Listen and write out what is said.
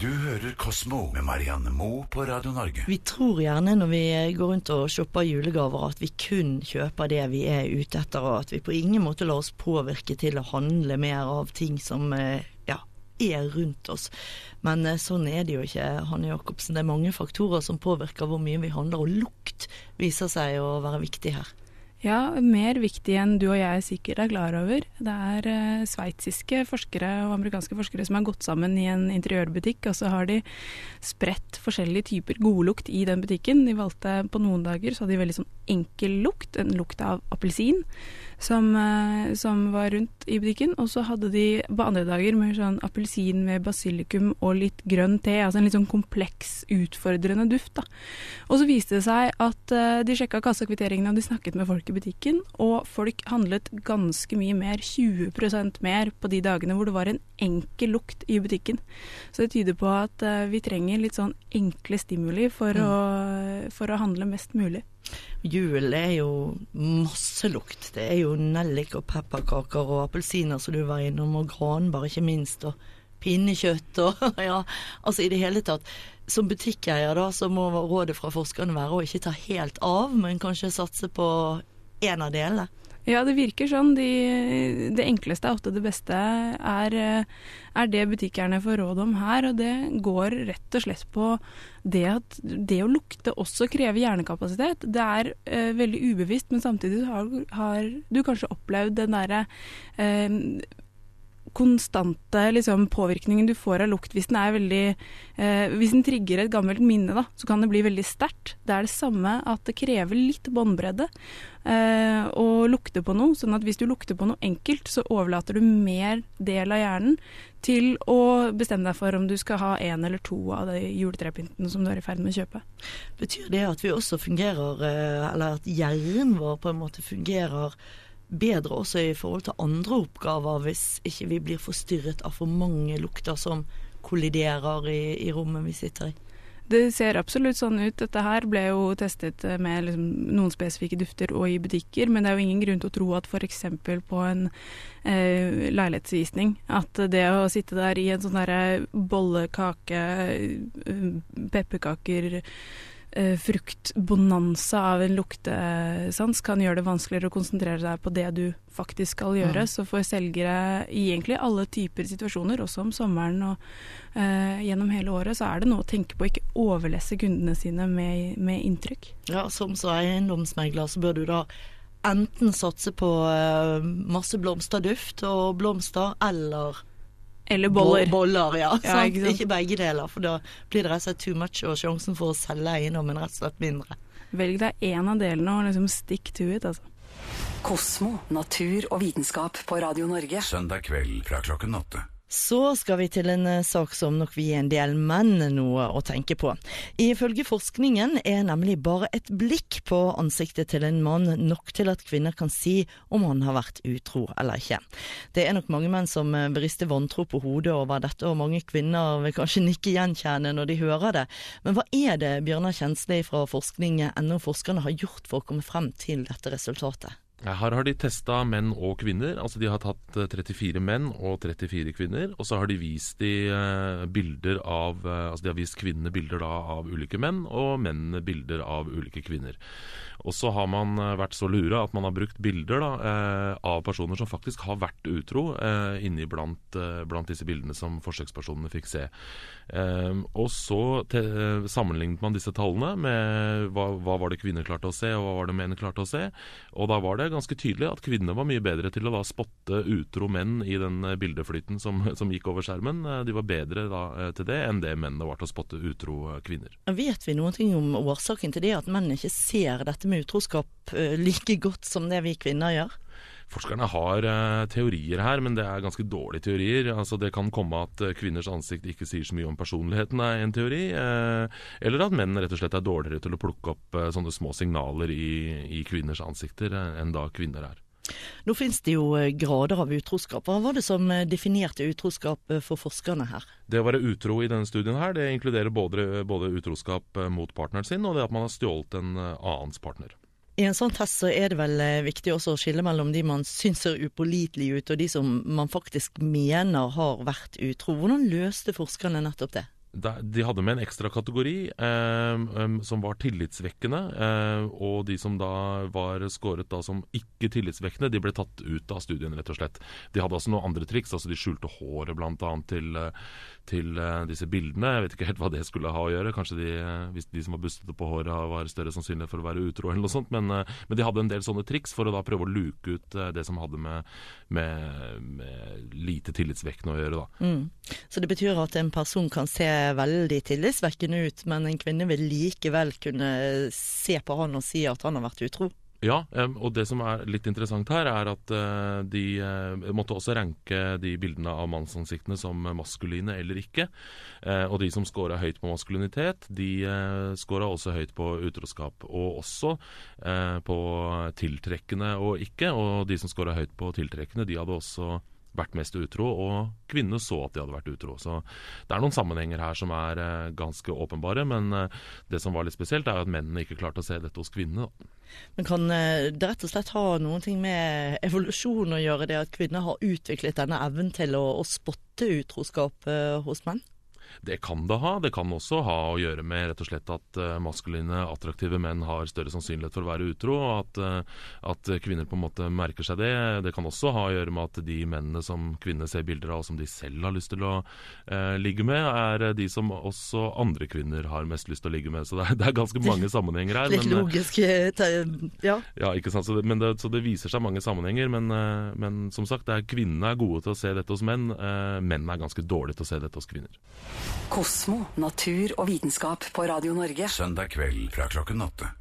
Du hører Kosmo med Marianne Moe på Radio Norge. Vi tror gjerne når vi går rundt og shopper julegaver at vi kun kjøper det vi er ute etter, og at vi på ingen måte lar oss påvirke til å handle mer av ting som eh, ja, er rundt oss. Men eh, sånn er det jo ikke, Hanne Jacobsen. Det er mange faktorer som påvirker hvor mye vi handler, og lukt viser seg å være viktig her. Ja, mer viktig enn du og jeg sikkert er klar over. Det er eh, sveitsiske forskere og amerikanske forskere som har gått sammen i en interiørbutikk, og så har de spredt forskjellige typer godlukt i den butikken. De valgte på noen dager så hadde de veldig sånn enkel lukt, en lukt av appelsin som, eh, som, var rundt i butikken. Og så hadde de på andre dager med sånn appelsin med basilikum og litt grønn te. Altså en litt sånn kompleks, utfordrende duft. da. Og så viste det seg at eh, de sjekka kassakvitteringene og de snakket med folk i butikken, og folk handlet ganske mye mer, 20% mer, på de dagene hvor det var en enkel lukt i butikken. Så det tyder på at uh, vi trenger litt sånn enkle stimuli for, mm. å, for å handle mest mulig. Jul er jo masse lukt. Det er jo nellik og pepperkaker og appelsiner som du var innom, og granbar ikke minst, og pinnekjøtt og ja, altså i det hele tatt. Som butikkeier da, så må rådet fra forskerne være å ikke ta helt av, men kanskje satse på en av delene. Ja, det virker sånn. De, det enkleste er ofte det beste, er, er det butikkerne får råd om her. Og det går rett og slett på det at det å lukte også krever hjernekapasitet. Det er eh, veldig ubevisst, men samtidig har, har, du kanskje opplevd den derre eh, konstante liksom, påvirkningen du får av lukt hvis den veldig eh, Hvis den trigger et gammelt minne, da, så kan det bli veldig sterkt. Det er det samme at det krever litt båndbredde eh, å lukte på noe. Sånn at hvis du lukter på noe enkelt, så overlater du mer del av hjernen til å bestemme deg for om du skal ha én eller to av de juletrepyntene som du er i ferd med å kjøpe. Betyr det at vi også fungerer, eh, eller at hjernen vår på en måte fungerer bedre også i forhold til andre oppgaver, hvis ikke vi blir forstyrret av for mange lukter som kolliderer i, i rommet vi sitter i. Det ser absolutt sånn ut. Dette her ble jo testet med liksom noen spesifikke dufter og i butikker, men det er jo ingen grunn til å tro at f.eks. på en eh, leilighetsvisning at det å sitte der i en sånn derre bollekake, eh, pepperkaker eh, fruktbonanza av en luktesans kan gjøre det vanskeligere å konsentrere deg på det du faktisk skal gjøre. Mm. Så for selgere i egentlig alle typer situasjoner, også om sommeren og eh, gjennom hele året, så er det noe å tenke på ikke overlesse kundene sine med, med inntrykk. Ja, som så eiendomsmegler så bør du da enten satse på eh, masse blomsterduft og blomster, eller eller boller. Bo boller, ja. ja ikke, ikke, begge deler, for da blir det rett og slett too much, og sjansen for å selge eiendommen rett og slett mindre. Velg deg én av delene og liksom stick to it, altså. Kosmo, natur og vitenskap på Radio Norge. Søndag kveld fra klokken åtte. Så skal vi til en eh, sak som nok vil gi en del menn noe å tenke på. Ifølge forskningen er nemlig bare et blikk på ansiktet til en mann nok til at kvinner kan si om han har vært utro eller ikke. Det er nok mange menn som brister berister vantro på hodet over dette, og mange kvinner vil kanskje nikke gjenkjenne når de hører det. Men hva er det Bjørnar Kjensli fra forskning.no forskerne har gjort for å komme frem til dette resultatet? Her har de testa menn og kvinner. altså De har tatt 34 eh, menn og 34 kvinner. Og så har de vist de eh, bilder av eh, altså de har vist kvinnene bilder da av ulike menn, og mennene bilder av ulike kvinner. Og så har man vært så lure at man har brukt bilder da, av personer som faktisk har vært utro, inni blant, blant disse bildene som forsøkspersonene fikk se. Og så sammenlignet man disse tallene med hva, hva var det kvinner klarte å se, og hva var det menn klarte å se. Og da var det ganske tydelig at kvinnene var mye bedre til å da spotte utro menn i den eh, bildeflyten som, som gikk over skjermen. Eh, de var bedre da, eh, til det enn det mennene var til å spotte utro kvinner. Vet vi noe om årsaken til det, at menn ikke ser dette med utroskap like godt som det vi kvinner gjør? Forskerne har uh, teorier her, men det er ganske dårlige teorier. Altså, det kan komme at uh, kvinners ansikt ikke sier så mye om personligheten, er en teori. Uh, eller at menn rett og slett er dårligere til å plukke opp sånne små signaler i, i kvinners ansikter enn da kvinner er. Nå finnes det jo grader av utroskap. Hva var det som definerte utroskap for forskerne her? Det å være utro i denne studien her, det inkluderer både, både utroskap mot partneren sin og det at man har stjålet en annens partner. I en sånn test så er det vel eh, viktig også å skille mellom de man syns ser upålitelige ut, og de som man faktisk mener har vært utro. Hvordan løste forskerne nettopp det? De hadde med en ekstra kategori em, som var tillitsvekkende. Eh, og de som da var skåret da som ikke tillitsvekkende, de ble tatt ut av studien, rett og slett. De hadde altså noen andre triks. altså De skjulte håret bl.a. til, eh, til eh, disse bildene. Jeg vet ikke helt hva det skulle ha å gjøre. Kanskje de, eh, hvis de som var bustete på håret, var større sannsynlighet for å være utro eller noe sånt. Men, eh, men de hadde en del sånne triks for å da prøve å luke ut eh, det som hadde med, med, med lite tillitsvekkende å gjøre, da. Mm. Så det betyr at en person kan se veldig tillitvekkende ut, men en kvinne vil likevel kunne se på han og si at han har vært utro. Ja, og det som er litt interessant her, er at eh, de eh, måtte også ranke de bildene av mannsansiktene som maskuline eller ikke. Eh, og de som scora høyt på maskulinitet, de scora også høyt på utroskap. Og også på tiltrekkende og ikke. Og de som scora høyt på tiltrekkende, de hadde også vært mest utro, og kvinnene så at de hadde vært utro. Så det er noen sammenhenger her som er eh, ganske åpenbare, men eh, det som var litt spesielt, er at mennene ikke klarte å se dette hos kvinnene. Men kan eh, det rett og slett ha noen ting med evolusjon å gjøre, det at kvinner har utviklet denne evnen til å, å spotte utroskap hos menn? Det kan det ha. Det kan også ha å gjøre med rett og slett at eh, maskuline, attraktive menn har større sannsynlighet for å være utro, og at, eh, at kvinner på en måte merker seg det. Det kan også ha å gjøre med at de mennene som kvinnene ser bilder av, og som de selv har lyst til å eh, ligge med, er de som også andre kvinner har mest lyst til å ligge med. Så det er, det er ganske mange sammenhenger her. Litt men, eh, logisk Ja. ja, ikke sant? Så det, men det, så det viser seg mange sammenhenger. Men, men som sagt, det er kvinnene er gode til å se dette hos menn. Eh, menn er ganske dårlige til å se dette hos kvinner. Kosmo, natur og vitenskap på Radio Norge. Søndag kveld fra klokken åtte.